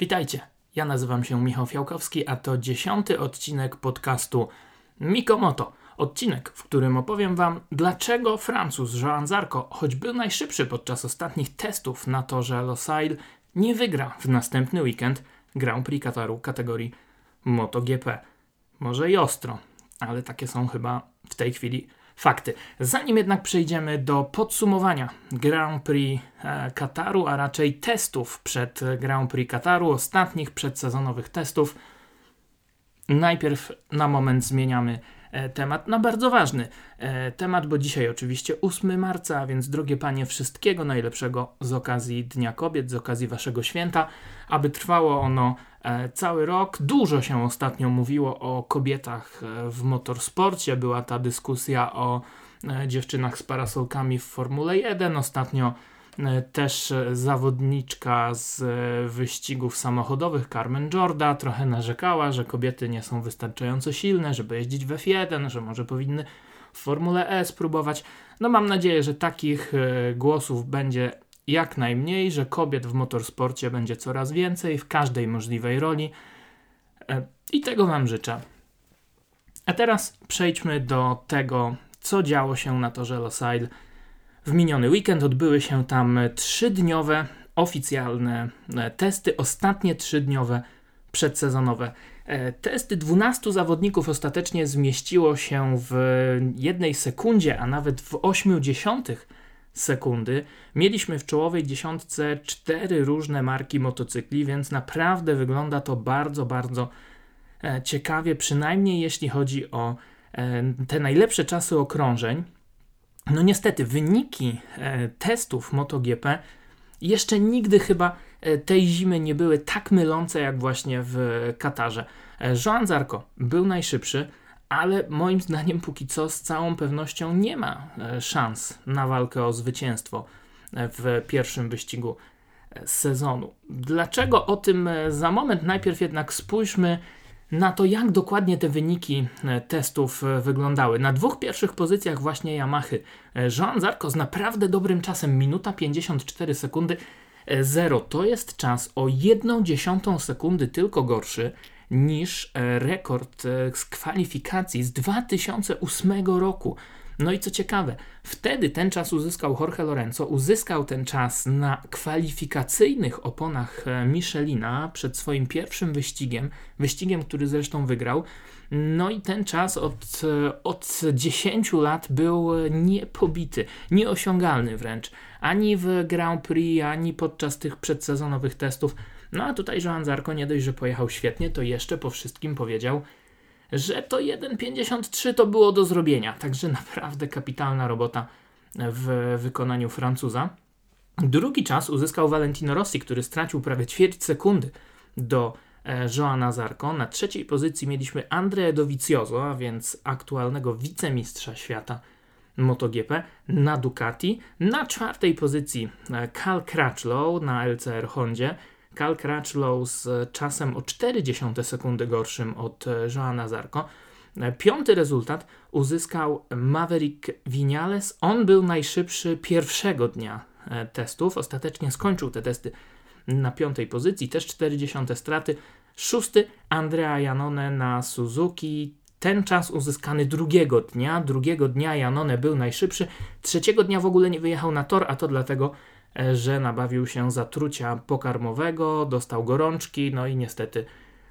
Witajcie, ja nazywam się Michał Fiałkowski, a to dziesiąty odcinek podcastu Mikomoto. Odcinek, w którym opowiem Wam, dlaczego Francuz Joan Zarco, choć był najszybszy podczas ostatnich testów na torze Losail, nie wygra w następny weekend Grand Prix Kataru kategorii MotoGP. Może i ostro, ale takie są chyba w tej chwili fakty. Zanim jednak przejdziemy do podsumowania Grand Prix e, Kataru, a raczej testów przed Grand Prix Kataru, ostatnich przedsezonowych testów, najpierw na moment zmieniamy temat na bardzo ważny e, temat, bo dzisiaj oczywiście 8 marca, a więc drogie panie, wszystkiego najlepszego z okazji Dnia Kobiet, z okazji waszego święta, aby trwało ono E, cały rok. Dużo się ostatnio mówiło o kobietach e, w motorsporcie. Była ta dyskusja o e, dziewczynach z parasolkami w Formule 1. Ostatnio też zawodniczka z wyścigów samochodowych Carmen Jorda trochę narzekała, że kobiety nie są wystarczająco silne, żeby jeździć w F1, że może powinny w Formule E spróbować. No mam nadzieję, że takich głosów będzie jak najmniej, że kobiet w motorsporcie będzie coraz więcej w każdej możliwej roli. E, I tego Wam życzę. A teraz przejdźmy do tego, co działo się na torze Losail. W miniony weekend odbyły się tam trzydniowe oficjalne e, testy, ostatnie trzydniowe przedsezonowe. E, testy 12 zawodników ostatecznie zmieściło się w jednej sekundzie, a nawet w 80 sekundy. Mieliśmy w czołowej dziesiątce cztery różne marki motocykli, więc naprawdę wygląda to bardzo, bardzo e, ciekawie, przynajmniej jeśli chodzi o te najlepsze czasy okrążeń. No niestety, wyniki e, testów MotoGP jeszcze nigdy chyba tej zimy nie były tak mylące jak właśnie w Katarze. Joan Zarco był najszybszy, ale moim zdaniem póki co z całą pewnością nie ma e, szans na walkę o zwycięstwo e, w pierwszym wyścigu e, sezonu. Dlaczego o tym za moment? Najpierw jednak spójrzmy na to, jak dokładnie te wyniki testów wyglądały. Na dwóch pierwszych pozycjach właśnie Yamahy Jean Zarco z naprawdę dobrym czasem, minuta 54 sekundy 0. To jest czas o 1 dziesiątą sekundy tylko gorszy niż e, rekord e, z kwalifikacji z 2008 roku. No i co ciekawe, wtedy ten czas uzyskał Jorge Lorenzo, uzyskał ten czas na kwalifikacyjnych oponach e, Michelina przed swoim pierwszym wyścigiem, wyścigiem, który zresztą wygrał. No i ten czas od, od 10 lat był niepobity, nieosiągalny wręcz. Ani w Grand Prix, ani podczas tych przedsezonowych testów no a tutaj Joan Zarko nie dość, że pojechał świetnie, to jeszcze po wszystkim powiedział, że to 1,53 to było do zrobienia. Także naprawdę kapitalna robota w wykonaniu Francuza. Drugi czas uzyskał Valentino Rossi, który stracił prawie ćwierć sekundy do e, Joana Zarko. Na trzeciej pozycji mieliśmy Andrea Dovizioso, a więc aktualnego wicemistrza świata MotoGP na Ducati. Na czwartej pozycji e, Cal Crutchlow na LCR Hondzie. Cal Crutchlow z czasem o 0,4 sekundy gorszym od e, Joana Zarco. E, piąty rezultat uzyskał Maverick Vinales. On był najszybszy pierwszego dnia e, testów. Ostatecznie skończył te testy na piątej pozycji, też 40 straty. Szósty Andrea Janone na Suzuki. Ten czas uzyskany drugiego dnia. Drugiego dnia Janone był najszybszy. Trzeciego dnia w ogóle nie wyjechał na tor, a to dlatego, E, że nabawił się zatrucia pokarmowego, dostał gorączki, no i niestety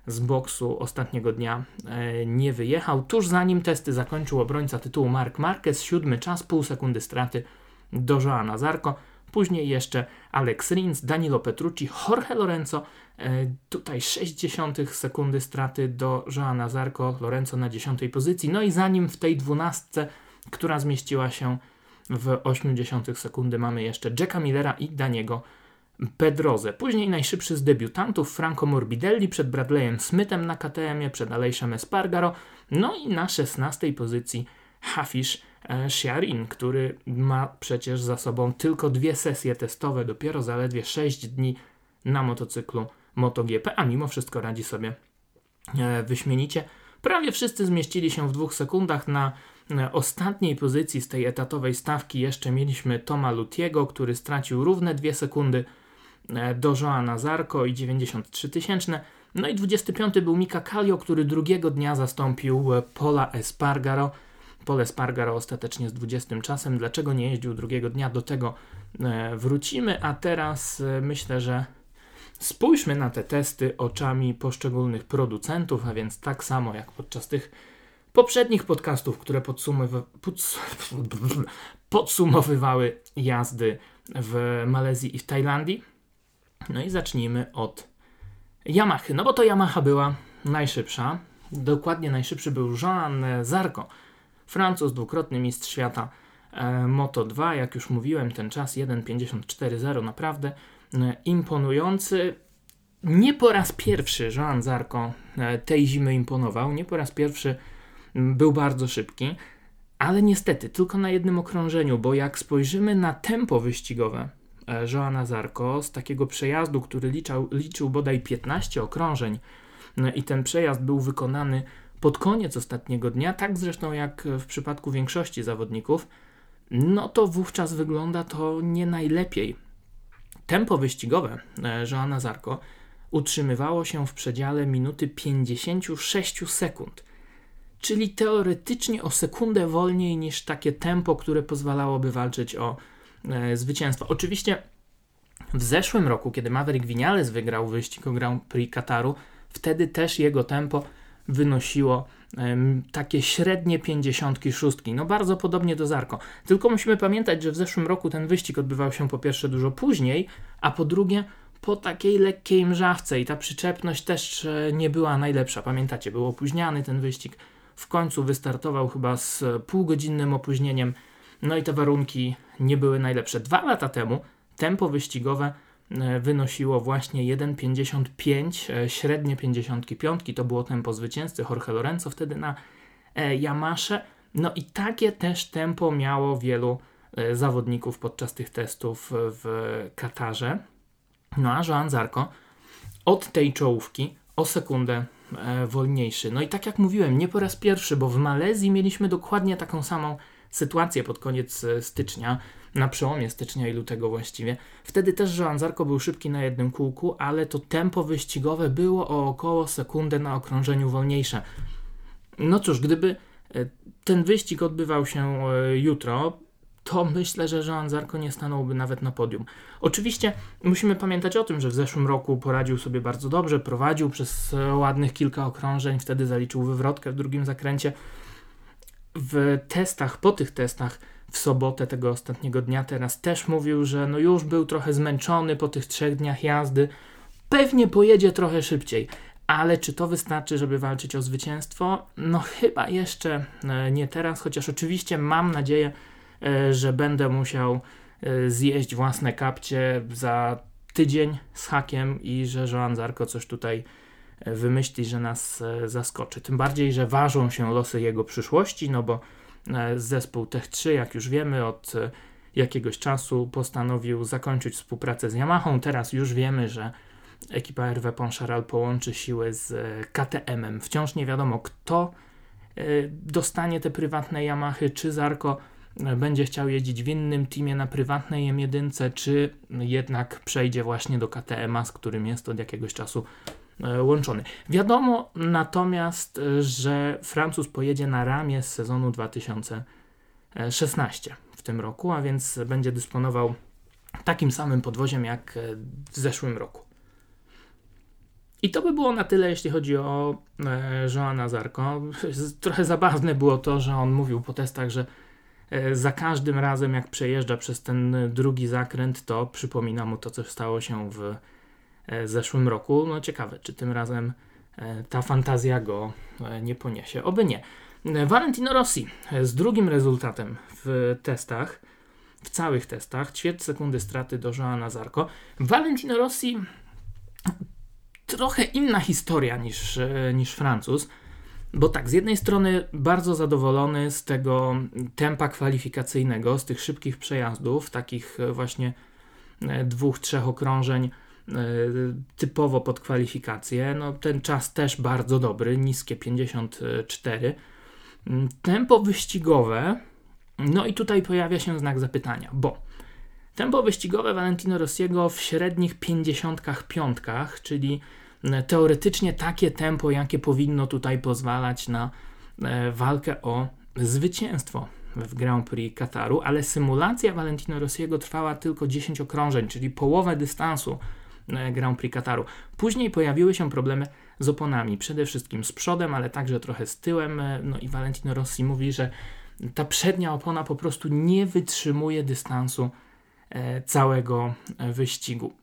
z boksu ostatniego dnia e, nie wyjechał. Tuż zanim testy zakończył obrońca tytułu Mark Marquez, siódmy czas, pół sekundy straty do Joana Zarco. Później jeszcze Alex Rins, Danilo Petrucci, Jorge Lorenzo. E, tutaj 60 sekundy straty do Joana Zarco, Lorenzo na 10 pozycji. No i zanim w tej dwunastce, która zmieściła się w 80 sekundy mamy jeszcze Jacka Millera i Daniego Pedroze. Później najszybszy z debiutantów Franco Morbidelli przed Bradleyem Smithem na KTM-ie, przed Alejszem Espargaro. No i na 16 pozycji Hafish e, Shiarin, który ma przecież za sobą tylko dwie sesje testowe, dopiero zaledwie 6 dni na motocyklu MotoGP, a mimo wszystko radzi sobie e, wyśmienicie. Prawie wszyscy zmieścili się w dwóch sekundach na ostatniej pozycji z tej etatowej stawki jeszcze mieliśmy Toma Lutiego, który stracił równe dwie sekundy. do Joana Zarko i 93 tysięczne. No i 25 był Mika Kallio, który drugiego dnia zastąpił Pola Espargaro. Pole Espargaro ostatecznie z 20 czasem. Dlaczego nie jeździł drugiego dnia? Do tego wrócimy, a teraz myślę, że spójrzmy na te testy oczami poszczególnych producentów, a więc tak samo jak podczas tych poprzednich podcastów, które podsumowy podsumowywały jazdy w Malezji i w Tajlandii. No i zacznijmy od Yamahy, no bo to Yamaha była najszybsza. Dokładnie najszybszy był Jean Zarco, Francuz, dwukrotny mistrz świata e, Moto 2. Jak już mówiłem, ten czas 1.54.0 naprawdę e, imponujący. Nie po raz pierwszy Jean Zarco e, tej zimy imponował, nie po raz pierwszy był bardzo szybki, ale niestety tylko na jednym okrążeniu, bo jak spojrzymy na tempo wyścigowe e, Joana Zarko z takiego przejazdu, który liczał, liczył bodaj 15 okrążeń no i ten przejazd był wykonany pod koniec ostatniego dnia, tak zresztą jak w przypadku większości zawodników, no to wówczas wygląda to nie najlepiej. Tempo wyścigowe e, Joana Zarko utrzymywało się w przedziale minuty 56 sekund czyli teoretycznie o sekundę wolniej niż takie tempo, które pozwalałoby walczyć o e, zwycięstwo. Oczywiście w zeszłym roku, kiedy Maverick Vinales wygrał wyścig o Grand Prix Kataru, wtedy też jego tempo wynosiło takie średnie 56. No bardzo podobnie do Zarko. Tylko musimy pamiętać, że w zeszłym roku ten wyścig odbywał się po pierwsze dużo później, a po drugie po takiej lekkiej mrzawce i ta przyczepność też e, nie była najlepsza. Pamiętacie, był opóźniany ten wyścig w końcu wystartował chyba z półgodzinnym opóźnieniem, no i te warunki nie były najlepsze. Dwa lata temu tempo wyścigowe e, wynosiło właśnie 1,55, e, średnie 55, to było tempo zwycięzcy Jorge Lorenzo wtedy na e, Yamasze. No i takie też tempo miało wielu zawodników podczas tych testów w Katarze. No a Joan Zarco od tej czołówki o sekundę wolniejszy. No i tak jak mówiłem, nie po raz pierwszy, bo w Malezji mieliśmy dokładnie taką samą sytuację pod koniec e, stycznia, na przełomie stycznia i lutego właściwie. Wtedy też Joan Zarko był szybki na jednym kółku, ale to tempo wyścigowe było o około sekundę na okrążeniu wolniejsze. No cóż, gdyby e, ten wyścig odbywał się e, jutro, to myślę, że Jean Zarko nie stanąłby nawet na podium. Oczywiście musimy pamiętać o tym, że w zeszłym roku poradził sobie bardzo dobrze, prowadził przez ładnych kilka okrążeń, wtedy zaliczył wywrotkę w drugim zakręcie. W testach, po tych testach w sobotę tego ostatniego dnia teraz też mówił, że no już był trochę zmęczony po tych trzech dniach jazdy. Pewnie pojedzie trochę szybciej, ale czy to wystarczy, żeby walczyć o zwycięstwo? No chyba jeszcze e, nie teraz, chociaż oczywiście mam nadzieję, że będę musiał e, zjeść własne kapcie za tydzień z hakiem i że Joan Zarko coś tutaj e, wymyśli, że nas zaskoczy. Tym bardziej, że ważą się losy jego przyszłości, no bo zespół Tech 3, jak już wiemy, od jakiegoś czasu postanowił zakończyć współpracę z Yamahą. Teraz już wiemy, że ekipa RW Poncharal połączy siły z KTM-em. Wciąż nie wiadomo, kto dostanie te prywatne Yamahy, czy Zarko będzie chciał jeździć w innym teamie na prywatnej M1, czy jednak przejdzie właśnie do KTM, z którym jest od jakiegoś czasu e, łączony. Wiadomo natomiast, że Francuz pojedzie na ramię z sezonu 2016 w tym roku, a więc będzie dysponował takim samym podwoziem jak w zeszłym roku. I to by było na tyle, jeśli chodzi o e, Joana Zarko. Trochę zabawne było to, że on mówił po testach, że E, za każdym razem, jak przejeżdża przez ten drugi zakręt, to przypomina mu to, co stało się w e, zeszłym roku. No ciekawe, czy tym razem e, ta fantazja go nie poniesie. Oby nie. Valentino Rossi z drugim rezultatem w testach, w całych testach, ćwierć sekundy straty do Joana Zarko. Valentino Rossi trochę inna historia niż, niż Francuz. Bo tak, z jednej strony bardzo zadowolony z tego tempa kwalifikacyjnego, z tych szybkich przejazdów, takich e, właśnie e, dwóch, trzech okrążeń e, typowo pod kwalifikację. No, ten czas też bardzo dobry, niskie 54. Mm, tempo wyścigowe, no i tutaj pojawia się znak zapytania, bo Tempo wyścigowe Valentino Rossiego w średnich pięćdziesiątkach piątkach, czyli teoretycznie takie tempo, jakie powinno tutaj pozwalać na walkę o zwycięstwo w Grand Prix Kataru, ale symulacja Valentino Rossiego trwała tylko 10 okrążeń, czyli połowę dystansu e, Grand Prix Kataru. Później pojawiły się problemy z oponami, przede wszystkim z przodem, ale także trochę z tyłem. E, no i Valentino Rossi mówi, że ta przednia opona po prostu nie wytrzymuje dystansu e, całego wyścigu.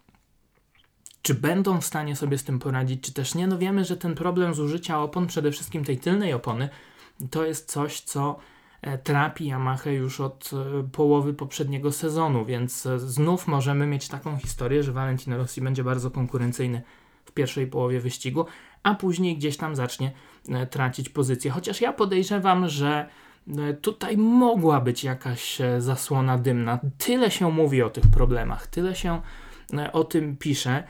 Czy będą w stanie sobie z tym poradzić, czy też nie? No wiemy, że ten problem zużycia opon, przede wszystkim tej tylnej opony, to jest coś, co E, trapi Yamaha już od e, połowy poprzedniego sezonu, więc e, znów możemy mieć taką historię, że Valentino Rossi będzie bardzo konkurencyjny w pierwszej połowie wyścigu, a później gdzieś tam zacznie tracić pozycję. Chociaż ja podejrzewam, że tutaj mogła być jakaś zasłona dymna. Tyle się mówi o tych problemach, tyle się o tym pisze,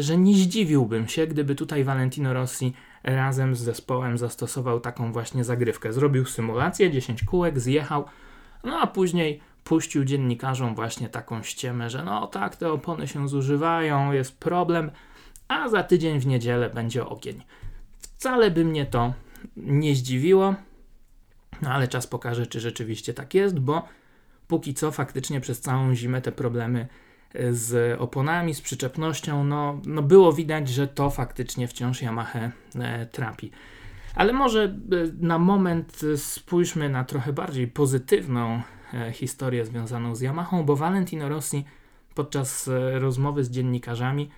że nie zdziwiłbym się, gdyby tutaj Valentino Rossi razem z zespołem zastosował taką właśnie zagrywkę. Zrobił symulację, 10 kółek, zjechał, no a później puścił dziennikarzom właśnie taką ściemę, że no tak, te opony się zużywają, jest problem, a za tydzień w niedzielę będzie ogień. Wcale by mnie to nie zdziwiło, no ale czas pokaże, czy rzeczywiście tak jest, bo póki co faktycznie przez całą zimę te problemy z oponami, z przyczepnością, no, no było widać, że to faktycznie wciąż Yamaha e, trapi. Ale może e, na moment spójrzmy na trochę bardziej pozytywną e, historię związaną z Yamahą, bo Valentino Rossi podczas rozmowy z dziennikarzami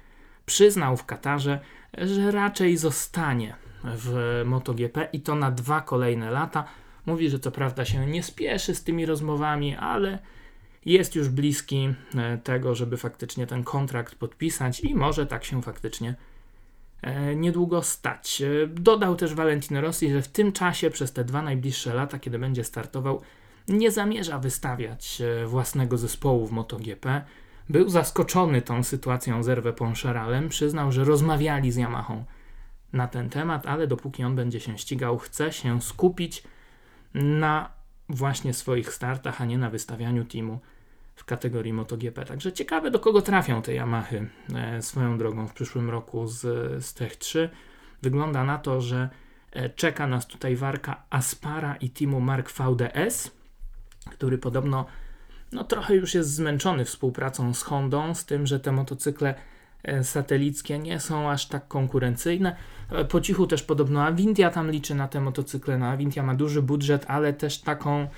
przyznał w Katarze, że raczej zostanie w MotoGP i to na dwa kolejne lata. Mówi, że co prawda się nie spieszy z tymi rozmowami, ale jest już bliski e, tego, żeby faktycznie ten kontrakt podpisać i może tak się faktycznie e, niedługo stać. E, dodał też Valentino Rossi, że w tym czasie, przez te dwa najbliższe lata, kiedy będzie startował, nie zamierza wystawiać własnego zespołu w MotoGP. Był zaskoczony tą sytuacją z Erwę Poncheralem, przyznał, że rozmawiali z Yamahą na ten temat, ale dopóki on będzie się ścigał, chce się skupić na właśnie swoich startach, a nie na wystawianiu teamu w kategorii MotoGP. Także ciekawe, do kogo trafią te Yamahy e, swoją drogą w przyszłym roku z, z Tech 3. Wygląda na to, że e, czeka nas tutaj warka Aspara i teamu Mark VDS, który podobno no, trochę już jest zmęczony współpracą z Hondą, z tym, że te motocykle e, satelickie nie są aż tak konkurencyjne. Po cichu też podobno Avintia tam liczy na te motocykle. No, Avintia ma duży budżet, ale też taką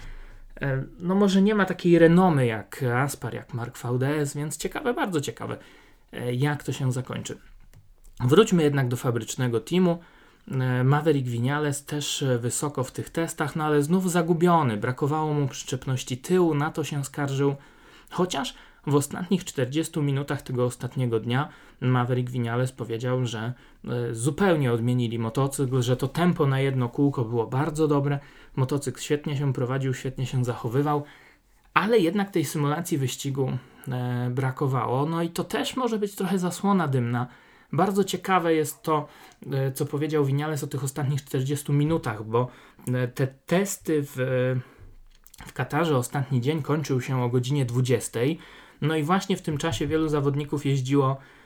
no może nie ma takiej renomy jak Aspar, jak Mark VDS, więc ciekawe, bardzo ciekawe, e, jak to się zakończy. Wróćmy jednak do fabrycznego teamu. E, Maverick Vinales też wysoko w tych testach, no ale znów zagubiony, brakowało mu przyczepności tyłu, na to się skarżył, chociaż w ostatnich 40 minutach tego ostatniego dnia Maverick Vinales powiedział, że zupełnie odmienili motocykl, że to tempo na jedno kółko było bardzo dobre, Motocykl świetnie się prowadził, świetnie się zachowywał, ale jednak tej symulacji wyścigu e, brakowało. No i to też może być trochę zasłona dymna. Bardzo ciekawe jest to, e, co powiedział Winiales o tych ostatnich 40 minutach, bo e, te testy w, w Katarze ostatni dzień kończył się o godzinie 20. No i właśnie w tym czasie wielu zawodników jeździło E,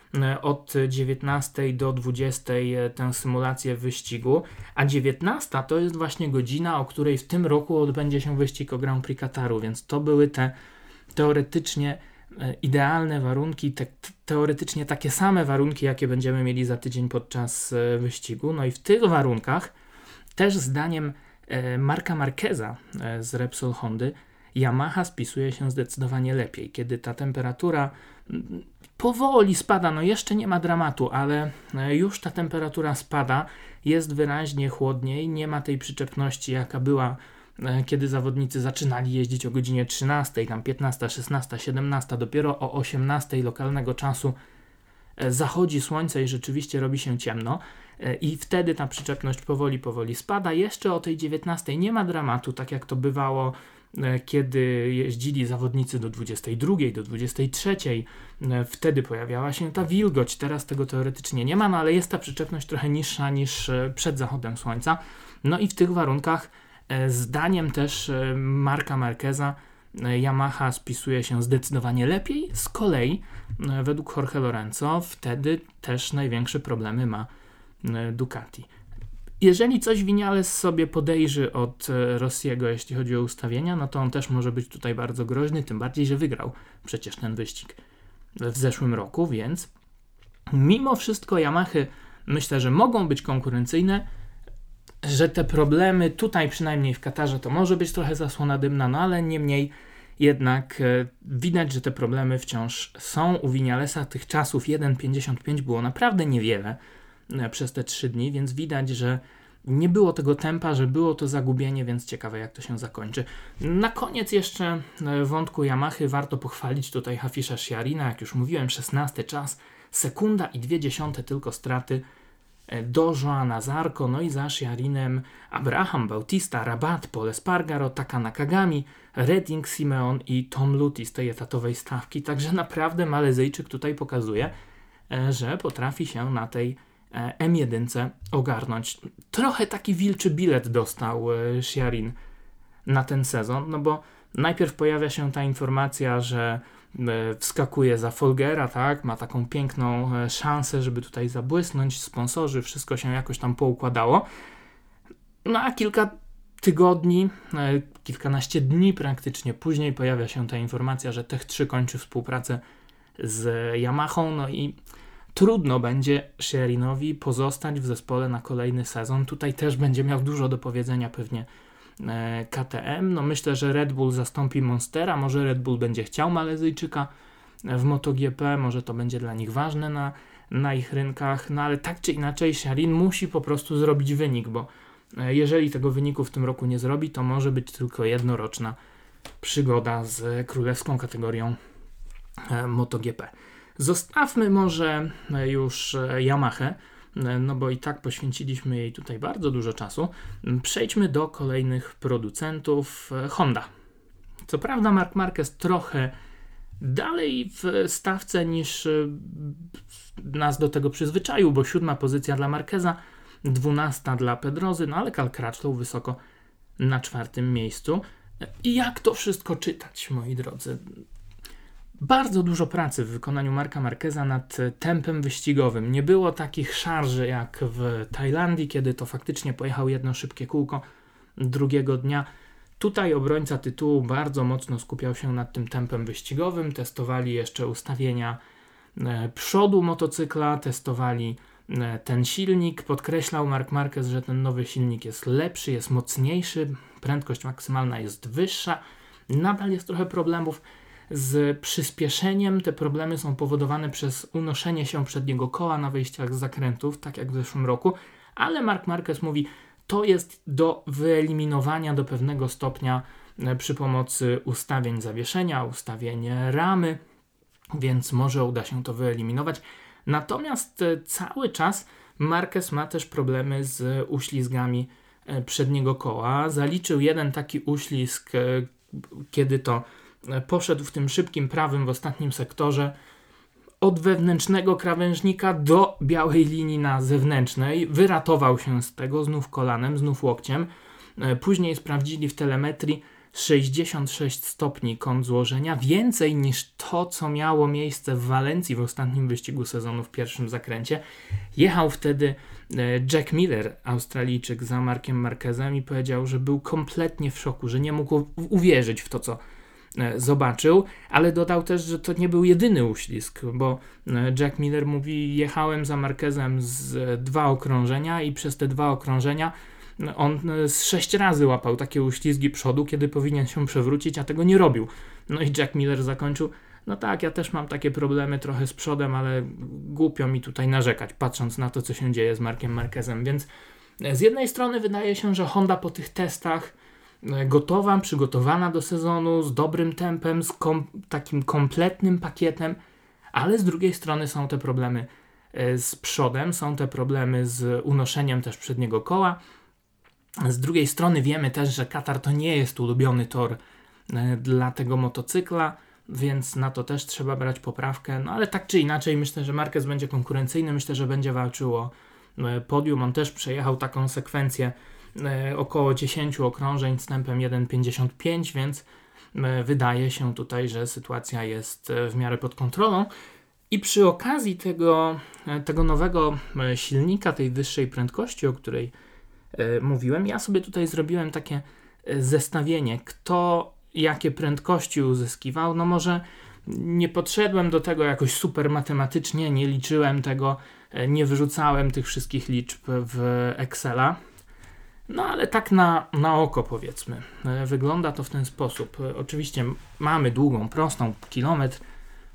od 19 do 20 e, tę symulację wyścigu, a 19 to jest właśnie godzina, o której w tym roku odbędzie się wyścig o Grand Prix Kataru, więc to były te teoretycznie e, idealne warunki, te, teoretycznie takie same warunki, jakie będziemy mieli za tydzień podczas wyścigu. No i w tych warunkach też zdaniem Marka Marqueza z Repsol Hondy Yamaha spisuje się zdecydowanie lepiej, kiedy ta temperatura powoli spada, no jeszcze nie ma dramatu, ale e, już ta temperatura spada, jest wyraźnie chłodniej, nie ma tej przyczepności, jaka była e, kiedy zawodnicy zaczynali jeździć o godzinie 13, tam 15, 16, 17, dopiero o 18 lokalnego czasu e, zachodzi słońce i rzeczywiście robi się ciemno i wtedy ta przyczepność powoli, powoli spada. Jeszcze o tej 19 nie ma dramatu, tak jak to bywało kiedy jeździli zawodnicy do 22, do 23, e, wtedy pojawiała się ta wilgoć. Teraz tego teoretycznie nie ma, no ale jest ta przyczepność trochę niższa niż e, przed zachodem słońca. No i w tych warunkach, zdaniem też Marka Marqueza, Yamaha spisuje się zdecydowanie lepiej. Z kolei, według Jorge Lorenzo, wtedy też największe problemy ma Ducati. Jeżeli coś Winiales sobie podejrzy od Rossiego, jeśli chodzi o ustawienia, no to on też może być tutaj bardzo groźny, tym bardziej, że wygrał przecież ten wyścig w zeszłym roku, więc mimo wszystko Yamahy myślę, że mogą być konkurencyjne, że te problemy tutaj przynajmniej w Katarze to może być trochę zasłona dymna, no ale niemniej jednak e, widać, że te problemy wciąż są u Winialesa. Tych czasów 1.55 było naprawdę niewiele e, przez te 3 dni, więc widać, że nie było tego tempa, że było to zagubienie, więc ciekawe jak to się zakończy. Na koniec jeszcze e, wątku Yamahy warto pochwalić tutaj Hafisza Shiarina, jak już mówiłem, 16 czas, sekunda i dwie dziesiąte tylko straty e, do Joana Zarko, no i za Shiarinem Abraham Bautista, Rabat, Pole Espargaro, Taka Nakagami, Redding Simeon i Tom Luty z tej etatowej stawki, także naprawdę Malezyjczyk tutaj pokazuje, e, że potrafi się na tej M1 ogarnąć. Trochę taki wilczy bilet dostał Shiarin na ten sezon, no bo najpierw pojawia się ta informacja, że e, wskakuje za Folgera, tak, ma taką piękną e, szansę, żeby tutaj zabłysnąć, sponsorzy, wszystko się jakoś tam poukładało. No a kilka tygodni, e, kilkanaście dni praktycznie później pojawia się ta informacja, że Tech 3 kończy współpracę z Yamahą, no i trudno będzie Sherinowi pozostać w zespole na kolejny sezon. Tutaj też będzie miał dużo do powiedzenia pewnie e, KTM. No myślę, że Red Bull zastąpi Monstera, może Red Bull będzie chciał Malezyjczyka w MotoGP, może to będzie dla nich ważne na, na ich rynkach, no ale tak czy inaczej Sharin musi po prostu zrobić wynik, bo e, jeżeli tego wyniku w tym roku nie zrobi, to może być tylko jednoroczna przygoda z królewską kategorią e, MotoGP. Zostawmy może e, już e, Yamaha, e, no bo i tak poświęciliśmy jej tutaj bardzo dużo czasu. Przejdźmy do kolejnych producentów Honda. Co prawda Mark Marquez trochę dalej w stawce niż nas do tego przyzwyczaił, bo siódma pozycja dla Marqueza, dwunasta dla Pedrozy, no ale Crutchlow wysoko na czwartym miejscu. I jak to wszystko czytać, moi drodzy? Bardzo dużo pracy w wykonaniu Marka Marqueza nad tempem wyścigowym. Nie było takich szarży jak w Tajlandii, kiedy to faktycznie pojechał jedno szybkie kółko drugiego dnia. Tutaj obrońca tytułu bardzo mocno skupiał się nad tym tempem wyścigowym. Testowali jeszcze ustawienia e, przodu motocykla, testowali e, ten silnik. Podkreślał Mark Marquez, że ten nowy silnik jest lepszy, jest mocniejszy, prędkość maksymalna jest wyższa. Nadal jest trochę problemów z przyspieszeniem. Te problemy są powodowane przez unoszenie się przedniego koła na wejściach z zakrętów, tak jak w zeszłym roku, ale Mark Marquez mówi, to jest do wyeliminowania do pewnego stopnia e, przy pomocy ustawień zawieszenia, ustawień ramy, więc może uda się to wyeliminować. Natomiast e, cały czas Marquez ma też problemy z uślizgami e, przedniego koła. Zaliczył jeden taki uślizg, kiedy to poszedł w tym szybkim prawym w ostatnim sektorze od wewnętrznego krawężnika do białej linii na zewnętrznej. Wyratował się z tego znów kolanem, znów łokciem. E, później sprawdzili w telemetrii 66 stopni kąt złożenia, więcej niż to, co miało miejsce w Walencji w ostatnim wyścigu sezonu w pierwszym zakręcie. Jechał wtedy e, Jack Miller, Australijczyk, za Markiem Marquezem i powiedział, że był kompletnie w szoku, że nie mógł uwierzyć w to, co E, zobaczył, ale dodał też, że to nie był jedyny uślizg, bo e, Jack Miller mówi: Jechałem za Marquezem z e, dwa okrążenia i przez te dwa okrążenia on z sześć razy łapał takie uślizgi przodu, kiedy powinien się przewrócić, a tego nie robił. No i Jack Miller zakończył. No tak, ja też mam takie problemy trochę z przodem, ale głupio mi tutaj narzekać, patrząc na to, co się dzieje z Markiem Marquezem. Więc z jednej strony wydaje się, że Honda po tych testach E, gotowa, przygotowana do sezonu, z dobrym tempem, z kom takim kompletnym pakietem, ale z drugiej strony są te problemy e, z przodem, są te problemy z unoszeniem też przedniego koła. Z drugiej strony wiemy też, że Katar to nie jest ulubiony tor e, dla tego motocykla, więc na to też trzeba brać poprawkę. No ale tak czy inaczej, myślę, że Marquez będzie konkurencyjny, myślę, że będzie walczył o podium. On też przejechał taką sekwencję E, około 10 okrążeń z tempem 1,55, więc wydaje się tutaj, że sytuacja jest w miarę pod kontrolą. I przy okazji tego, tego nowego silnika, tej wyższej prędkości, o której mówiłem, ja sobie tutaj zrobiłem takie zestawienie, kto jakie prędkości uzyskiwał. No może nie podszedłem do tego jakoś super matematycznie, nie liczyłem tego, e, nie wyrzucałem tych wszystkich liczb w Excela. No ale tak na, na oko powiedzmy. E, wygląda to w ten sposób. E, oczywiście mamy długą, prostą, kilometr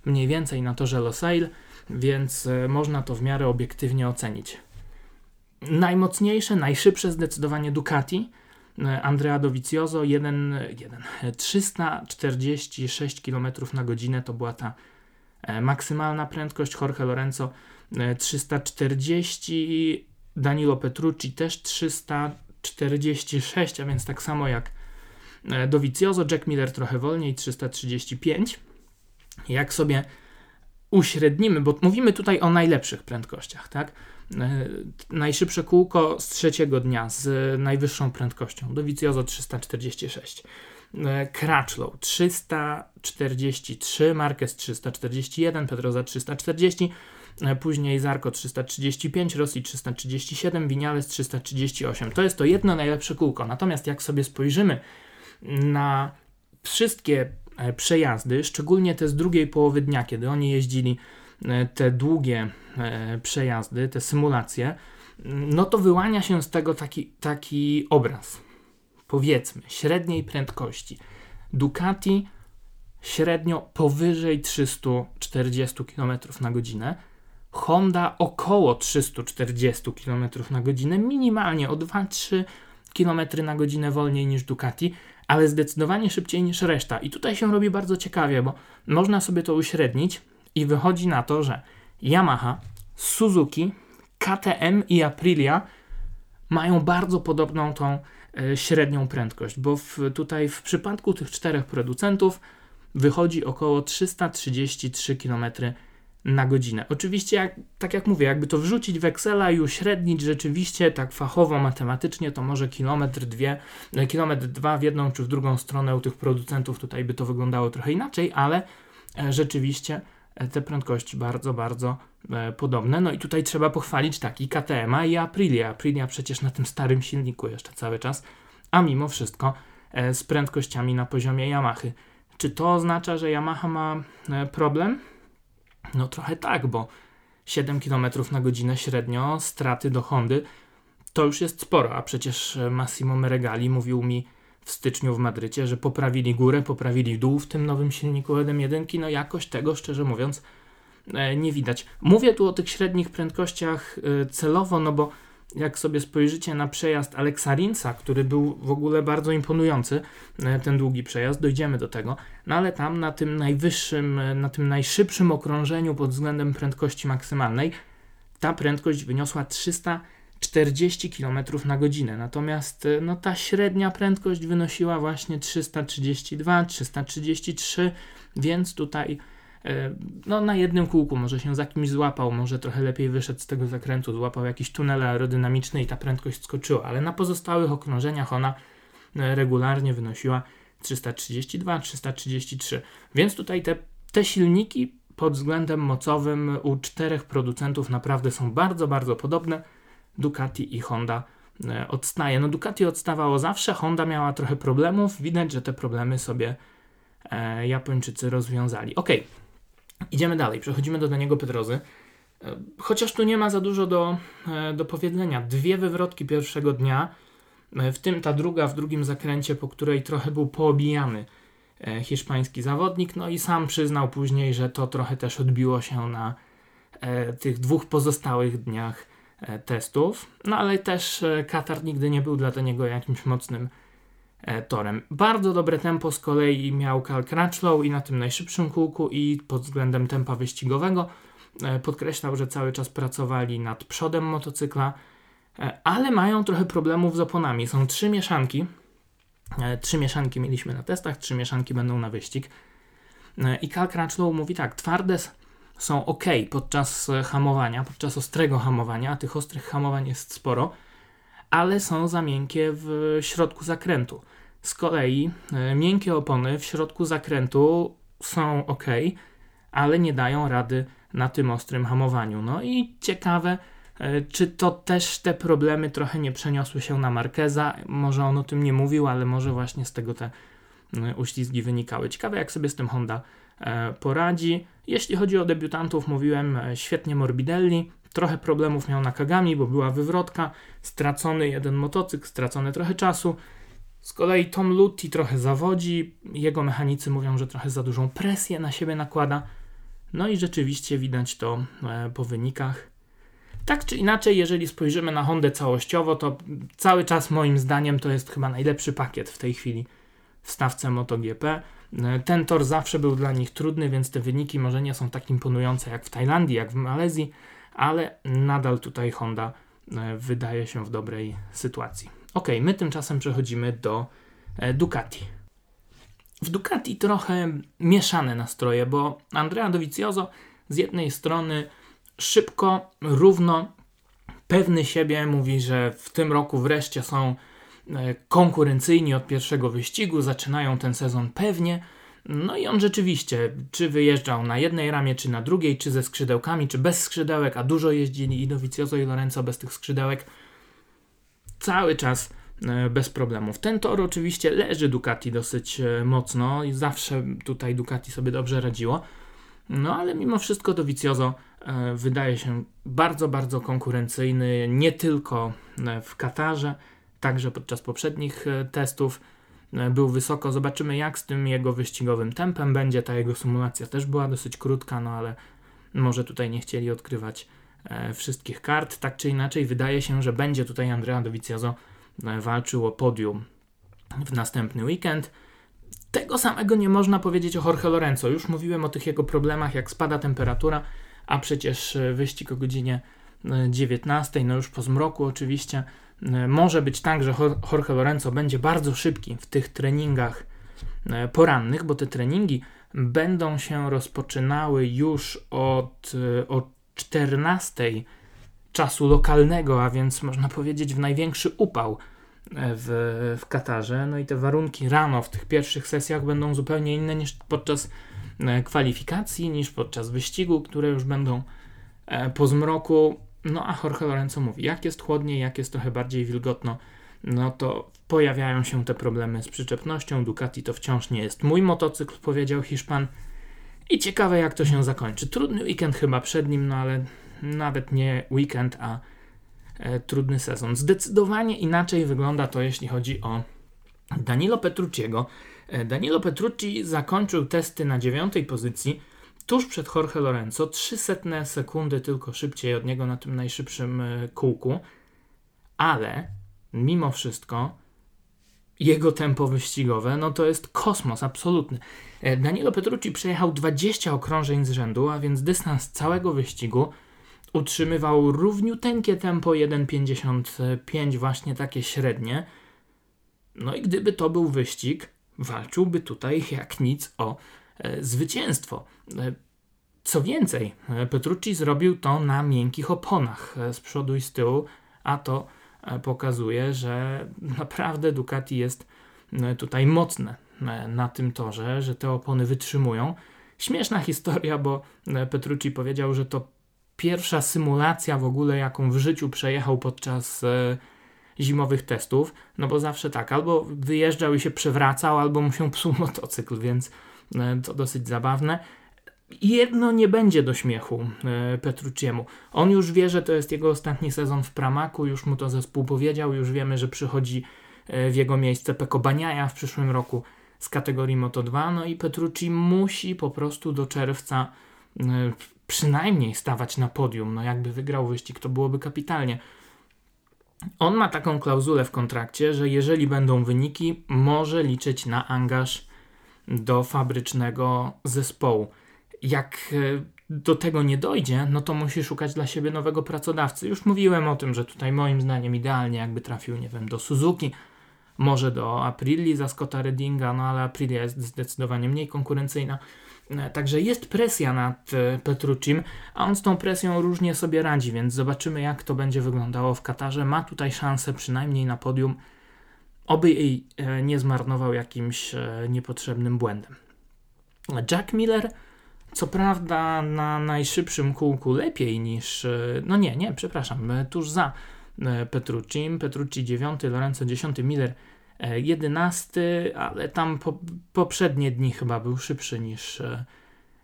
mniej więcej na torze Losail, więc można to w miarę obiektywnie ocenić. Najmocniejsze, najszybsze zdecydowanie Ducati, Andrea Dovizioso 1, 1, 346 km na godzinę to była ta e, maksymalna prędkość. Jorge Lorenzo 340, e, Danilo Petrucci też 346, a więc tak samo jak e, Dovizioso, Jack Miller trochę wolniej 335. Jak sobie uśrednimy, bo mówimy tutaj o najlepszych prędkościach, tak? E, najszybsze kółko z trzeciego dnia z najwyższą prędkością. Dovizioso 346. Crutchlow 343, Marquez 341, Pedroza 340, e, później Zarko 335, Rossi 337, Vinales 338. To jest to jedno najlepsze kółko. Natomiast jak sobie spojrzymy na wszystkie e, przejazdy, szczególnie te z drugiej połowy dnia, kiedy oni jeździli E, te długie e, przejazdy, te symulacje, no to wyłania się z tego taki, taki obraz, powiedzmy, średniej prędkości. Ducati średnio powyżej 340 km na godzinę, Honda około 340 km na godzinę, minimalnie o 2-3 km na godzinę wolniej niż Ducati, ale zdecydowanie szybciej niż reszta. I tutaj się robi bardzo ciekawie, bo można sobie to uśrednić i wychodzi na to, że Yamaha, Suzuki, KTM i Aprilia mają bardzo podobną tą e, średnią prędkość, bo w, tutaj w przypadku tych czterech producentów wychodzi około 333 km na godzinę. Oczywiście, jak, tak jak mówię, jakby to wrzucić w Excela i uśrednić rzeczywiście tak fachowo, matematycznie, to może kilometr, dwie, e, kilometr dwa w jedną czy w drugą stronę u tych producentów tutaj by to wyglądało trochę inaczej, ale e, rzeczywiście te prędkości bardzo, bardzo e, podobne. No i tutaj trzeba pochwalić taki KTM i Aprilia. Aprilia przecież na tym starym silniku jeszcze cały czas, a mimo wszystko e, z prędkościami na poziomie Yamahy. Czy to oznacza, że Yamaha ma e, problem? No trochę tak, bo 7 km na godzinę średnio straty do Hondy to już jest sporo, a przecież Massimo Meregali mówił mi w styczniu w Madrycie, że poprawili górę, poprawili dół w tym nowym silniku 1.1. No jakoś tego, szczerze mówiąc, e, nie widać. Mówię tu o tych średnich prędkościach e, celowo, no bo jak sobie spojrzycie na przejazd Alexa który był w ogóle bardzo imponujący, e, ten długi przejazd, dojdziemy do tego, no ale tam na tym najwyższym, na tym najszybszym okrążeniu pod względem prędkości maksymalnej, ta prędkość wyniosła 300 40 km na godzinę. Natomiast y, no, ta średnia prędkość wynosiła właśnie 332, 333, więc tutaj no, na jednym kółku może się za kimś złapał, może trochę lepiej wyszedł z tego zakrętu, złapał jakiś tunel aerodynamiczny i ta prędkość skoczyła, ale na pozostałych okrążeniach ona y, regularnie wynosiła 332, 333. Więc tutaj te, te silniki pod względem mocowym u czterech producentów naprawdę są bardzo, bardzo podobne Ducati i Honda e, odstaje. No Ducati odstawało zawsze, Honda miała trochę problemów, widać, że te problemy sobie e, Japończycy rozwiązali. Ok, idziemy dalej, przechodzimy do Daniego Pedrozy. E, chociaż tu nie ma za dużo do, e, do powiedzenia. Dwie wywrotki pierwszego dnia, e, w tym ta druga w drugim zakręcie, po której trochę był poobijany hiszpański zawodnik, no i sam przyznał później, że to trochę też odbiło się na tych dwóch pozostałych dniach testów, no ale też Katar nigdy nie był dla niego jakimś mocnym torem. Bardzo dobre tempo z kolei miał Cal Crutchlow i na tym najszybszym kółku i pod względem tempa wyścigowego. Podkreślał, że cały czas pracowali nad przodem motocykla, ale mają trochę problemów z oponami. Są trzy mieszanki. Trzy mieszanki mieliśmy na testach, trzy mieszanki będą na wyścig. I Cal Crutchlow mówi tak, twarde są ok podczas e, hamowania, podczas ostrego hamowania, a tych ostrych hamowań jest sporo, ale są za miękkie w środku zakrętu. Z kolei e, miękkie opony w środku zakrętu są ok, ale nie dają rady na tym ostrym hamowaniu. No i ciekawe, e, czy to też te problemy trochę nie przeniosły się na Markeza? Może on o tym nie mówił, ale może właśnie z tego te e, uślizgi wynikały. Ciekawe, jak sobie z tym Honda poradzi. Jeśli chodzi o debiutantów, mówiłem świetnie Morbidelli. Trochę problemów miał na Kagami, bo była wywrotka, stracony jeden motocykl, stracone trochę czasu. Z kolei Tom Lutti trochę zawodzi, jego mechanicy mówią, że trochę za dużą presję na siebie nakłada. No i rzeczywiście widać to e, po wynikach. Tak czy inaczej, jeżeli spojrzymy na Hondę całościowo, to cały czas moim zdaniem to jest chyba najlepszy pakiet w tej chwili w stawce MotoGP. E, ten tor zawsze był dla nich trudny, więc te wyniki może nie są tak imponujące jak w Tajlandii, jak w Malezji, ale nadal tutaj Honda e, wydaje się w dobrej sytuacji. Ok, my tymczasem przechodzimy do e, Ducati. W Ducati trochę mieszane nastroje, bo Andrea Dovizioso z jednej strony szybko, równo, pewny siebie mówi, że w tym roku wreszcie są e, konkurencyjni od pierwszego wyścigu, zaczynają ten sezon pewnie, no i on rzeczywiście, czy wyjeżdżał na jednej ramie, czy na drugiej, czy ze skrzydełkami, czy bez skrzydełek, a dużo jeździli i Dovizioso i Lorenzo bez tych skrzydełek, cały czas e, bez problemów. Ten tor oczywiście leży Ducati dosyć e, mocno i zawsze tutaj Ducati sobie dobrze radziło, no ale mimo wszystko Dovizioso e, wydaje się bardzo, bardzo konkurencyjny, nie tylko w Katarze, także podczas poprzednich testów był wysoko. Zobaczymy, jak z tym jego wyścigowym tempem będzie. Ta jego symulacja też była dosyć krótka, no ale może tutaj nie chcieli odkrywać wszystkich kart. Tak czy inaczej, wydaje się, że będzie tutaj Andrea Dovizioso e, walczył o podium w następny weekend. Tego samego nie można powiedzieć o Jorge Lorenzo. Już mówiłem o tych jego problemach, jak spada temperatura, a przecież wyścig o godzinie 19, no już po zmroku oczywiście, E, może być tak, że Jorge Lorenzo będzie bardzo szybki w tych treningach e, porannych, bo te treningi będą się rozpoczynały już od, e, od 14 czasu lokalnego, a więc można powiedzieć w największy upał w, w Katarze. No i te warunki rano w tych pierwszych sesjach będą zupełnie inne niż podczas kwalifikacji, niż podczas wyścigu, które już będą po zmroku. No a Jorge Lorenzo mówi, jak jest chłodniej, jak jest trochę bardziej wilgotno, no to pojawiają się te problemy z przyczepnością. Ducati to wciąż nie jest mój motocykl, powiedział Hiszpan. I ciekawe, jak to się zakończy. Trudny weekend chyba przed nim, no ale nawet nie weekend, a e, trudny sezon. Zdecydowanie inaczej wygląda to, jeśli chodzi o Danilo Petrucciego. E, Danilo Petrucci zakończył testy na dziewiątej pozycji tuż przed Jorge Lorenzo, 300 sekundy tylko szybciej od niego na tym najszybszym e, kółku, ale mimo wszystko jego tempo wyścigowe, no to jest kosmos absolutny. E, Danilo Petrucci przejechał 20 okrążeń z rzędu, a więc dystans całego wyścigu utrzymywał równiuteńkie tempo 1,55, właśnie takie średnie. No i gdyby to był wyścig, walczyłby tutaj jak nic o E, zwycięstwo. E, co więcej, e, Petrucci zrobił to na miękkich oponach z przodu i z tyłu, a to pokazuje, że naprawdę Ducati jest tutaj mocne na tym torze, że te opony wytrzymują. Śmieszna historia, bo Petrucci powiedział, że to pierwsza symulacja w ogóle, jaką w życiu przejechał podczas zimowych testów, no bo zawsze tak, albo wyjeżdżał i się przewracał, albo mu się psuł motocykl, więc E, to dosyć zabawne. Jedno nie będzie do śmiechu e, Petrucciemu. On już wie, że to jest jego ostatni sezon w Pramaku, już mu to zespół powiedział, już wiemy, że przychodzi e, w jego miejsce Peko Baniaja w przyszłym roku z kategorii Moto2, no i Petrucci musi po prostu do czerwca przynajmniej stawać na podium. No jakby wygrał wyścig, to byłoby kapitalnie. On ma taką klauzulę w kontrakcie, że jeżeli będą wyniki, może liczyć na angaż do fabrycznego zespołu. Jak e, do tego nie dojdzie, no to musi szukać dla siebie nowego pracodawcy. Już mówiłem o tym, że tutaj moim zdaniem idealnie jakby trafił, nie wiem, do Suzuki, może do Aprilii za Scotta Reddinga, no ale Aprilia jest zdecydowanie mniej konkurencyjna. E, także jest presja nad e, Petrucim, a on z tą presją różnie sobie radzi, więc zobaczymy jak to będzie wyglądało w Katarze. Ma tutaj szansę przynajmniej na podium oby jej nie zmarnował jakimś niepotrzebnym błędem. Jack Miller, co prawda na najszybszym kółku lepiej niż, e, no nie, nie, przepraszam, tuż za Petrucci, Petrucci 9, Lorenzo 10, Miller 11, ale tam po, poprzednie dni chyba był szybszy niż,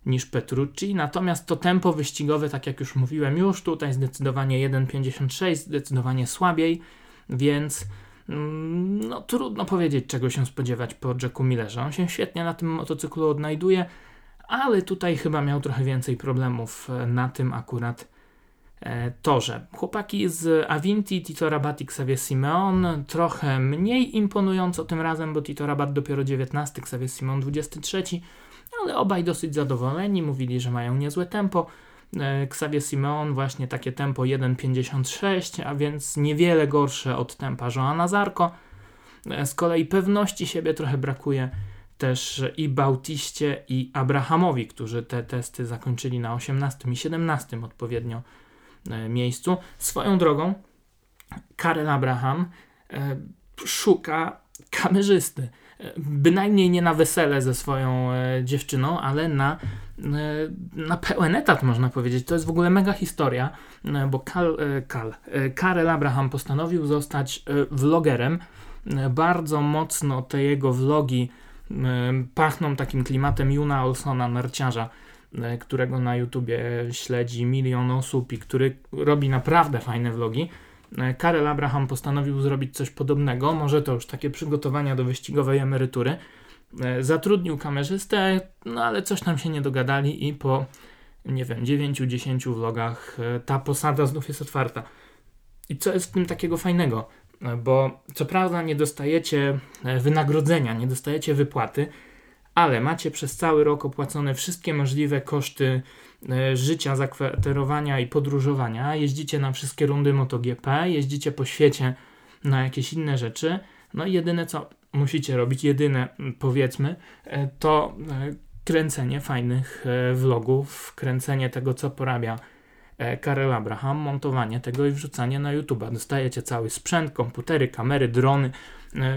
niż Petrucci. Natomiast to tempo wyścigowe, tak jak już mówiłem, już tutaj zdecydowanie 1,56, zdecydowanie słabiej, więc mm, no, trudno powiedzieć, czego się spodziewać po Jacku Millerze. On się świetnie na tym motocyklu odnajduje, ale tutaj chyba miał trochę więcej problemów e, na tym akurat e, torze. Chłopaki z Avinti, Tito Rabat i Xavier Simeon trochę mniej imponująco tym razem, bo Tito Rabat dopiero 19, Xavier Simeon 23, ale obaj dosyć zadowoleni, mówili, że mają niezłe tempo. E, Xavier Simeon właśnie takie tempo 1,56, a więc niewiele gorsze od tempa Joana Zarko. Z kolei pewności siebie trochę brakuje też i Bautiście i Abrahamowi, którzy te testy zakończyli na 18 i 17 odpowiednio e, miejscu. Swoją drogą Karel Abraham szuka kamerzysty bynajmniej nie na wesele ze swoją e, dziewczyną, ale na, e, na pełen etat, można powiedzieć. To jest w ogóle mega historia, e, bo Kal, e, Kal, e, Karel Abraham postanowił zostać e, vlogerem. Bardzo mocno te jego vlogi pachną takim klimatem Juna Olsona, narciarza, którego na YouTubie śledzi milion osób i który robi naprawdę fajne vlogi. E, Karel Abraham postanowił zrobić coś podobnego, może to już takie przygotowania do wyścigowej emerytury. E, zatrudnił kamerzystę, no ale coś tam się nie dogadali i po, nie wiem, 9-10 vlogach e, ta posada znów jest otwarta. I co jest w tym takiego fajnego? Bo co prawda nie dostajecie wynagrodzenia, nie dostajecie wypłaty, ale macie przez cały rok opłacone wszystkie możliwe koszty E, życia, zakwaterowania i podróżowania. Jeździcie na wszystkie rundy MotoGP, jeździcie po świecie na jakieś inne rzeczy. No i jedyne co musicie robić, jedyne powiedzmy, e, to e, kręcenie fajnych vlogów, kręcenie tego, co porabia Karel Abraham, montowanie tego i wrzucanie na YouTube. Dostajecie cały sprzęt, komputery, kamery, drony,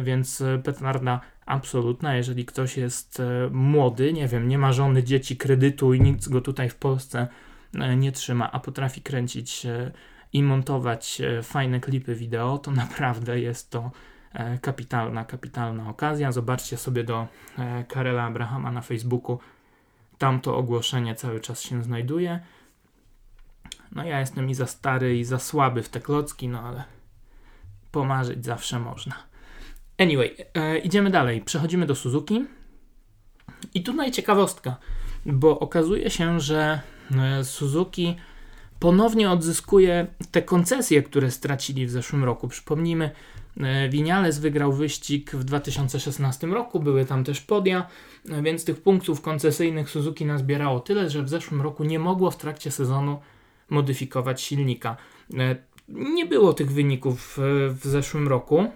więc petarda absolutna. Jeżeli ktoś jest e, młody, nie wiem, nie ma żony, dzieci, kredytu i nic go tutaj w Polsce e, nie trzyma, a potrafi kręcić e, i montować fajne klipy wideo, to naprawdę jest to kapitalna, kapitalna okazja. Zobaczcie sobie do Karela Abrahama na Facebooku. Tam to ogłoszenie cały czas się znajduje. No ja jestem i za stary, i za słaby w te klocki, no ale pomarzyć zawsze można. Anyway, e, idziemy dalej. Przechodzimy do Suzuki. I tutaj ciekawostka, bo okazuje się, że e, Suzuki ponownie odzyskuje te koncesje, które stracili w zeszłym roku. Przypomnijmy, e, Winiales wygrał wyścig w 2016 roku, były tam też podia, e, więc tych punktów koncesyjnych Suzuki nazbierało tyle, że w zeszłym roku nie mogło w trakcie sezonu modyfikować silnika. Nie było tych wyników w zeszłym roku,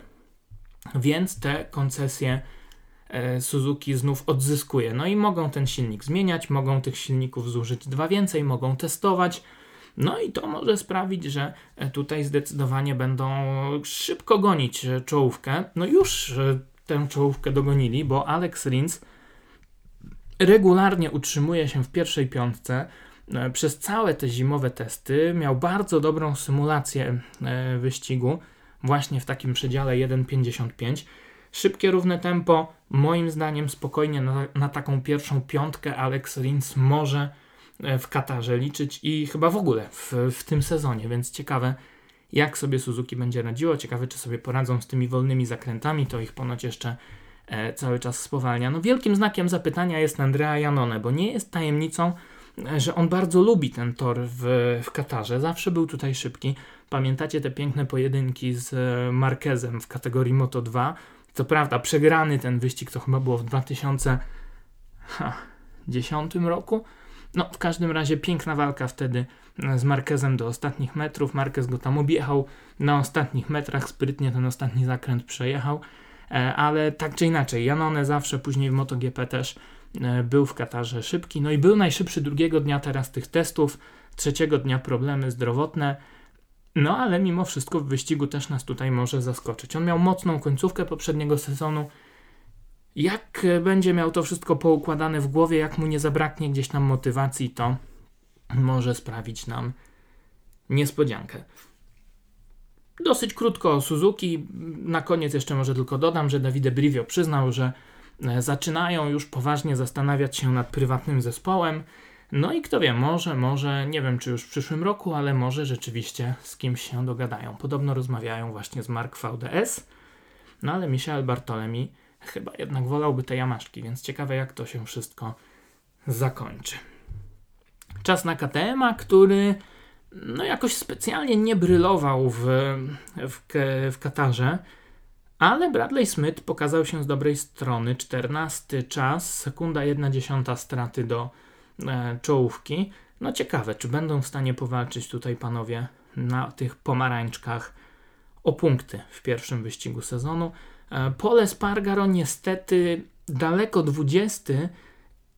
więc te koncesje e, Suzuki znów odzyskuje. No i mogą ten silnik zmieniać, mogą tych silników zużyć dwa więcej, mogą testować. No i to może sprawić, że e, tutaj zdecydowanie będą szybko gonić e, czołówkę. No już tę czołówkę dogonili, bo Alex Rins regularnie utrzymuje się w pierwszej piątce. Przez całe te zimowe testy miał bardzo dobrą symulację wyścigu właśnie w takim przedziale 1,55. Szybkie, równe tempo, moim zdaniem spokojnie na, na taką pierwszą piątkę Alex Rins może e, w Katarze liczyć i chyba w ogóle w, w tym sezonie, więc ciekawe jak sobie Suzuki będzie radziło, ciekawe czy sobie poradzą z tymi wolnymi zakrętami, to ich ponoć jeszcze e, cały czas spowalnia. No wielkim znakiem zapytania jest Andrea Janone, bo nie jest tajemnicą, e, że on bardzo lubi ten tor w, w Katarze, zawsze był tutaj szybki, Pamiętacie te piękne pojedynki z e, Marquezem w kategorii Moto 2? Co prawda, przegrany ten wyścig to chyba było w 2010 roku. No, w każdym razie piękna walka wtedy e, z Marquezem do ostatnich metrów. Marquez go tam objechał na ostatnich metrach, sprytnie ten ostatni zakręt przejechał. E, ale tak czy inaczej, Janone zawsze później w MotoGP też był w Katarze szybki. No i był najszybszy drugiego dnia teraz tych testów. Trzeciego dnia problemy zdrowotne No ale mimo wszystko w wyścigu też nas tutaj może zaskoczyć. On miał mocną końcówkę poprzedniego sezonu. Jak będzie miał to wszystko poukładane w głowie, jak mu nie zabraknie gdzieś tam motywacji, to może sprawić nam niespodziankę. Dosyć krótko o Suzuki. Na koniec jeszcze może tylko dodam, że Davide Brivio przyznał, że e, zaczynają już poważnie zastanawiać się nad prywatnym zespołem. No i kto wie, może, może, nie wiem czy już w przyszłym roku, ale może rzeczywiście z kimś się dogadają. Podobno rozmawiają właśnie z Mark VDS, no ale Michel Bartolemi chyba jednak wolałby te jamaszki, więc ciekawe jak to się wszystko zakończy. Czas na KTM-a, który no jakoś specjalnie nie brylował w, w, w Katarze, ale Bradley Smith pokazał się z dobrej strony. 14 czas, sekunda 1,1 straty do e, czołówki. No ciekawe, czy będą w stanie powalczyć tutaj panowie na tych pomarańczkach o punkty w pierwszym wyścigu sezonu. E, Pole Spargaro niestety daleko 20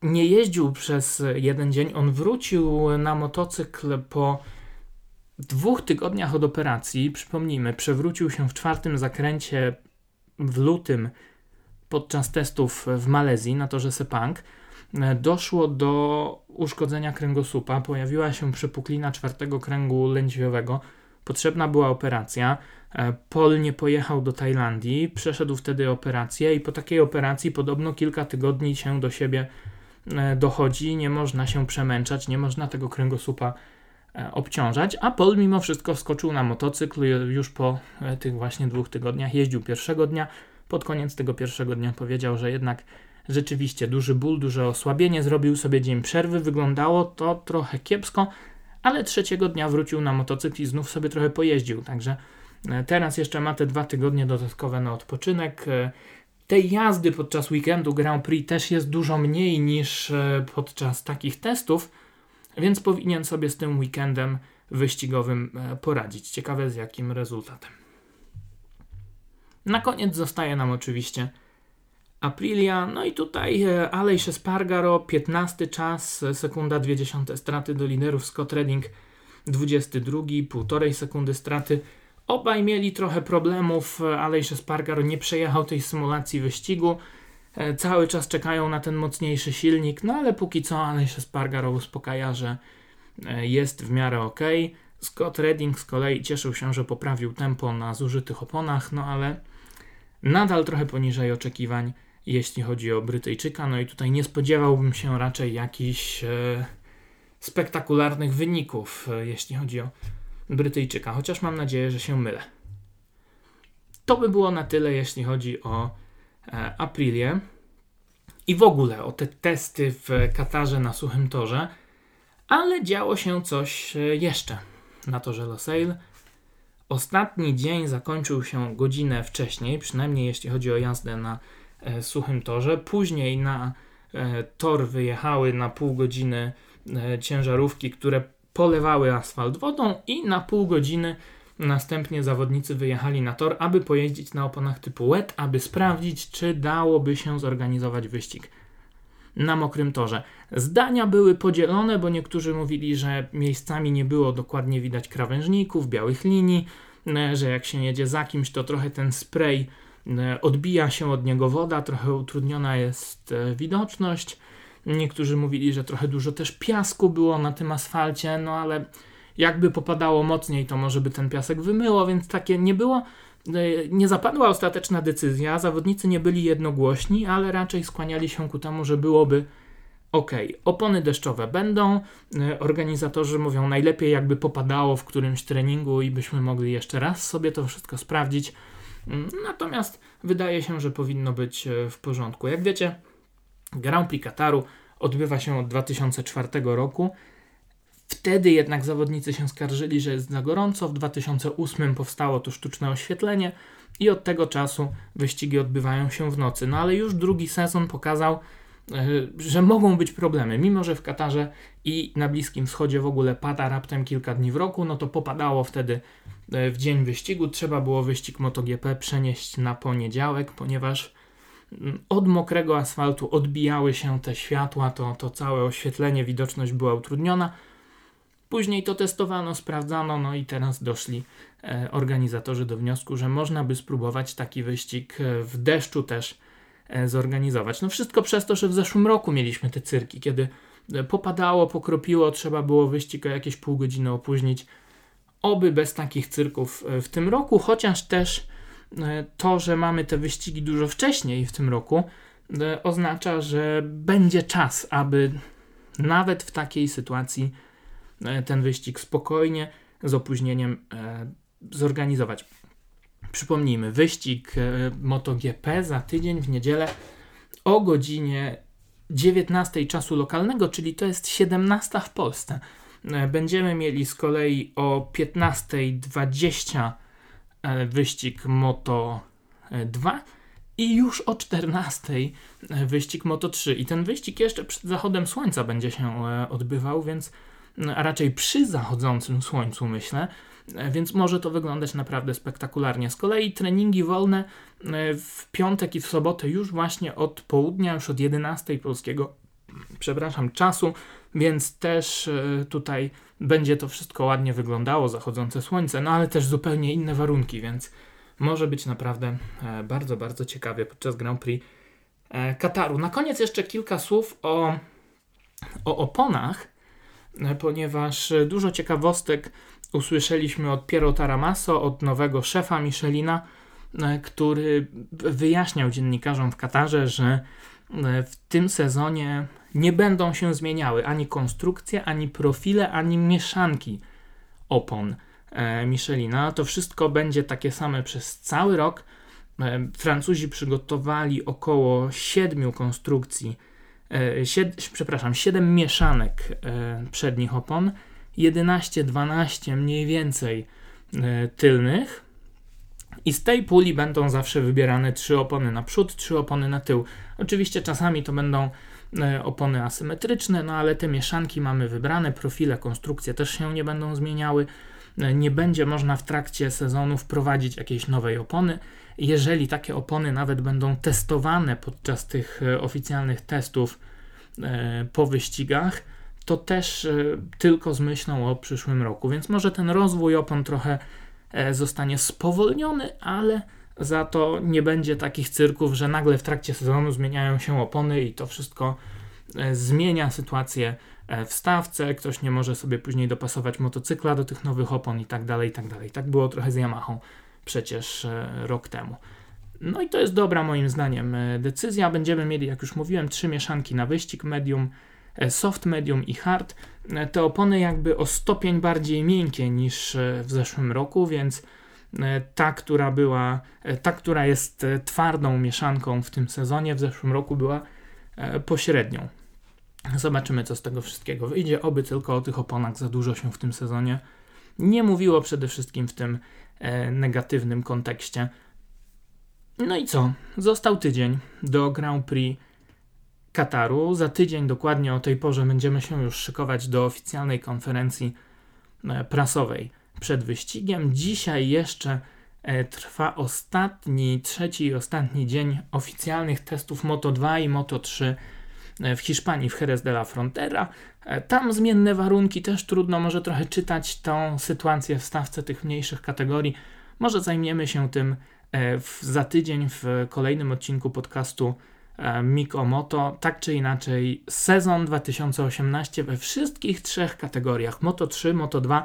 nie jeździł przez jeden dzień. On wrócił na motocykl po dwóch tygodniach od operacji. Przypomnijmy, przewrócił się w czwartym zakręcie w lutym podczas testów w Malezji na torze Sepang. Doszło do uszkodzenia kręgosłupa, pojawiła się przepuklina czwartego kręgu lędźwiowego. Potrzebna była operacja. Paul nie pojechał do Tajlandii, przeszedł wtedy operację i po takiej operacji podobno kilka tygodni się do siebie E, dochodzi, nie można się przemęczać, nie można tego kręgosłupa e, obciążać, a Paul mimo wszystko wskoczył na motocykl już po e, tych właśnie dwóch tygodniach, jeździł pierwszego dnia, pod koniec tego pierwszego dnia powiedział, że jednak rzeczywiście duży ból, duże osłabienie, zrobił sobie dzień przerwy, wyglądało to trochę kiepsko, ale trzeciego dnia wrócił na motocykl i znów sobie trochę pojeździł, także teraz jeszcze ma te dwa tygodnie dodatkowe na odpoczynek, tej jazdy podczas weekendu Grand Prix też jest dużo mniej niż e, podczas takich testów, więc powinien sobie z tym weekendem wyścigowym e, poradzić. Ciekawe z jakim rezultatem. Na koniec zostaje nam oczywiście Aprilia, no i tutaj e, Aleix Espargaro, 15 czas, sekunda 20 straty do liderów, Scott Redding 22, półtorej sekundy straty Obaj mieli trochę problemów, Aleix Espargaro nie przejechał tej symulacji wyścigu. E, cały czas czekają na ten mocniejszy silnik, no ale póki co Aleix Espargaro uspokaja, że e, jest w miarę ok. Scott Redding z kolei cieszył się, że poprawił tempo na zużytych oponach, no ale nadal trochę poniżej oczekiwań, jeśli chodzi o Brytyjczyka. No i tutaj nie spodziewałbym się raczej jakichś e, spektakularnych wyników, e, jeśli chodzi o Brytyjczyka, chociaż mam nadzieję, że się mylę. To by było na tyle, jeśli chodzi o Aprilię i w ogóle o te testy w Katarze na suchym torze, ale działo się coś e, jeszcze na torze Losail. Ostatni dzień zakończył się godzinę wcześniej, przynajmniej jeśli chodzi o jazdę na e, suchym torze. Później na e, tor wyjechały na pół godziny e, ciężarówki, które polewały asfalt wodą i na pół godziny następnie zawodnicy wyjechali na tor, aby pojeździć na oponach typu wet, aby sprawdzić, czy dałoby się zorganizować wyścig na mokrym torze. Zdania były podzielone, bo niektórzy mówili, że miejscami nie było dokładnie widać krawężników, białych linii, e, że jak się jedzie za kimś, to trochę ten spray e, odbija się od niego woda, trochę utrudniona jest e, widoczność. Niektórzy mówili, że trochę dużo też piasku było na tym asfalcie, no ale jakby popadało mocniej, to może by ten piasek wymyło, więc takie nie było. E, nie zapadła ostateczna decyzja, zawodnicy nie byli jednogłośni, ale raczej skłaniali się ku temu, że byłoby ok. Opony deszczowe będą, e, organizatorzy mówią najlepiej jakby popadało w którymś treningu i byśmy mogli jeszcze raz sobie to wszystko sprawdzić. Mm, natomiast wydaje się, że powinno być e, w porządku. Jak wiecie, Grand Prix Kataru odbywa się od 2004 roku. Wtedy jednak zawodnicy się skarżyli, że jest za gorąco. W 2008 powstało to sztuczne oświetlenie i od tego czasu wyścigi odbywają się w nocy. No ale już drugi sezon pokazał, e, że mogą być problemy. Mimo, że w Katarze i na Bliskim Wschodzie w ogóle pada raptem kilka dni w roku, no to popadało wtedy e, w dzień wyścigu. Trzeba było wyścig MotoGP przenieść na poniedziałek, ponieważ od mokrego asfaltu odbijały się te światła, to, to całe oświetlenie, widoczność była utrudniona. Później to testowano, sprawdzano, no i teraz doszli e, organizatorzy do wniosku, że można by spróbować taki wyścig e, w deszczu też e, zorganizować. No wszystko przez to, że w zeszłym roku mieliśmy te cyrki, kiedy popadało, pokropiło, trzeba było wyścig o jakieś pół godziny opóźnić. Oby bez takich cyrków w tym roku, chociaż też to, że mamy te wyścigi dużo wcześniej w tym roku, oznacza, że będzie czas, aby nawet w takiej sytuacji ten wyścig spokojnie, z opóźnieniem e, zorganizować. Przypomnijmy, wyścig e, MotoGP za tydzień w niedzielę o godzinie 19 czasu lokalnego, czyli to jest 17 w Polsce. Będziemy mieli z kolei o 15.20 wyścig Moto 2 i już o 14 wyścig Moto 3. I ten wyścig jeszcze przed zachodem słońca będzie się odbywał, więc a raczej przy zachodzącym słońcu, myślę, e, więc może to wyglądać naprawdę spektakularnie. Z kolei treningi wolne e, w piątek i w sobotę już właśnie od południa, już od 11 polskiego, przepraszam, czasu, więc też e, tutaj będzie to wszystko ładnie wyglądało, zachodzące słońce, no ale też zupełnie inne warunki, więc może być naprawdę bardzo, bardzo ciekawie podczas Grand Prix Kataru. Na koniec jeszcze kilka słów o, o oponach ponieważ dużo ciekawostek usłyszeliśmy od Piero Taramaso, od nowego szefa Michelina, który wyjaśniał dziennikarzom w Katarze, że w tym sezonie nie będą się zmieniały ani konstrukcje, ani profile, ani mieszanki opon e, Michelina. To wszystko będzie takie same przez cały rok. E, Francuzi przygotowali około siedmiu konstrukcji E, sied, przepraszam, 7 mieszanek e, przednich opon, 11-12 mniej więcej e, tylnych. I z tej puli będą zawsze wybierane trzy opony na przód, trzy opony na tył. Oczywiście czasami to będą opony asymetryczne, no ale te mieszanki mamy wybrane, profile, konstrukcje też się nie będą zmieniały. Nie będzie można w trakcie sezonu wprowadzić jakiejś nowej opony. Jeżeli takie opony nawet będą testowane podczas tych e, oficjalnych testów e, po wyścigach, to też e, tylko z myślą o przyszłym roku. Więc może ten rozwój opon trochę zostanie spowolniony, ale za to nie będzie takich cyrków, że nagle w trakcie sezonu zmieniają się opony i to wszystko zmienia sytuację w stawce, ktoś nie może sobie później dopasować motocykla do tych nowych opon i tak dalej, i tak dalej. Tak było trochę z Yamahą przecież e, rok temu. No i to jest dobra moim zdaniem e, decyzja. Będziemy mieli, jak już mówiłem, trzy mieszanki na wyścig medium, e, soft, medium i hard. Te opony jakby o stopień bardziej miękkie niż w zeszłym roku, więc ta, która była, ta, która jest twardą mieszanką w tym sezonie, w zeszłym roku była pośrednią. Zobaczymy, co z tego wszystkiego wyjdzie. Oby tylko o tych oponach za dużo się w tym sezonie nie mówiło przede wszystkim w tym e, negatywnym kontekście. No i co? Został tydzień do Grand Prix Kataru. Za tydzień dokładnie o tej porze będziemy się już szykować do oficjalnej konferencji e, prasowej przed wyścigiem. Dzisiaj jeszcze e, trwa ostatni, trzeci i ostatni dzień oficjalnych testów Moto 2 i Moto 3 w Hiszpanii, w Jerez de la Frontera. E, tam zmienne warunki, też trudno może trochę czytać tą sytuację w stawce tych mniejszych kategorii. Może zajmiemy się tym e, w, za tydzień w kolejnym odcinku podcastu e, Miko Moto. Tak czy inaczej, sezon 2018 we wszystkich trzech kategoriach Moto 3, Moto 2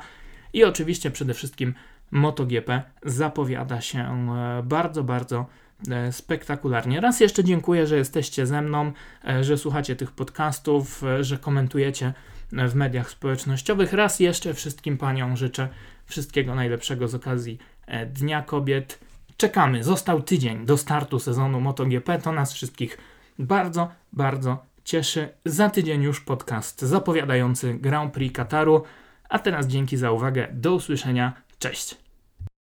i oczywiście przede wszystkim MotoGP zapowiada się bardzo, bardzo E, spektakularnie. Raz jeszcze dziękuję, że jesteście ze mną, e, że słuchacie tych podcastów, e, że komentujecie w mediach społecznościowych. Raz jeszcze wszystkim paniom życzę wszystkiego najlepszego z okazji Dnia Kobiet. Czekamy, został tydzień do startu sezonu MotoGP. To nas wszystkich bardzo, bardzo cieszy. Za tydzień już podcast zapowiadający Grand Prix Kataru. A teraz dzięki za uwagę. Do usłyszenia. Cześć.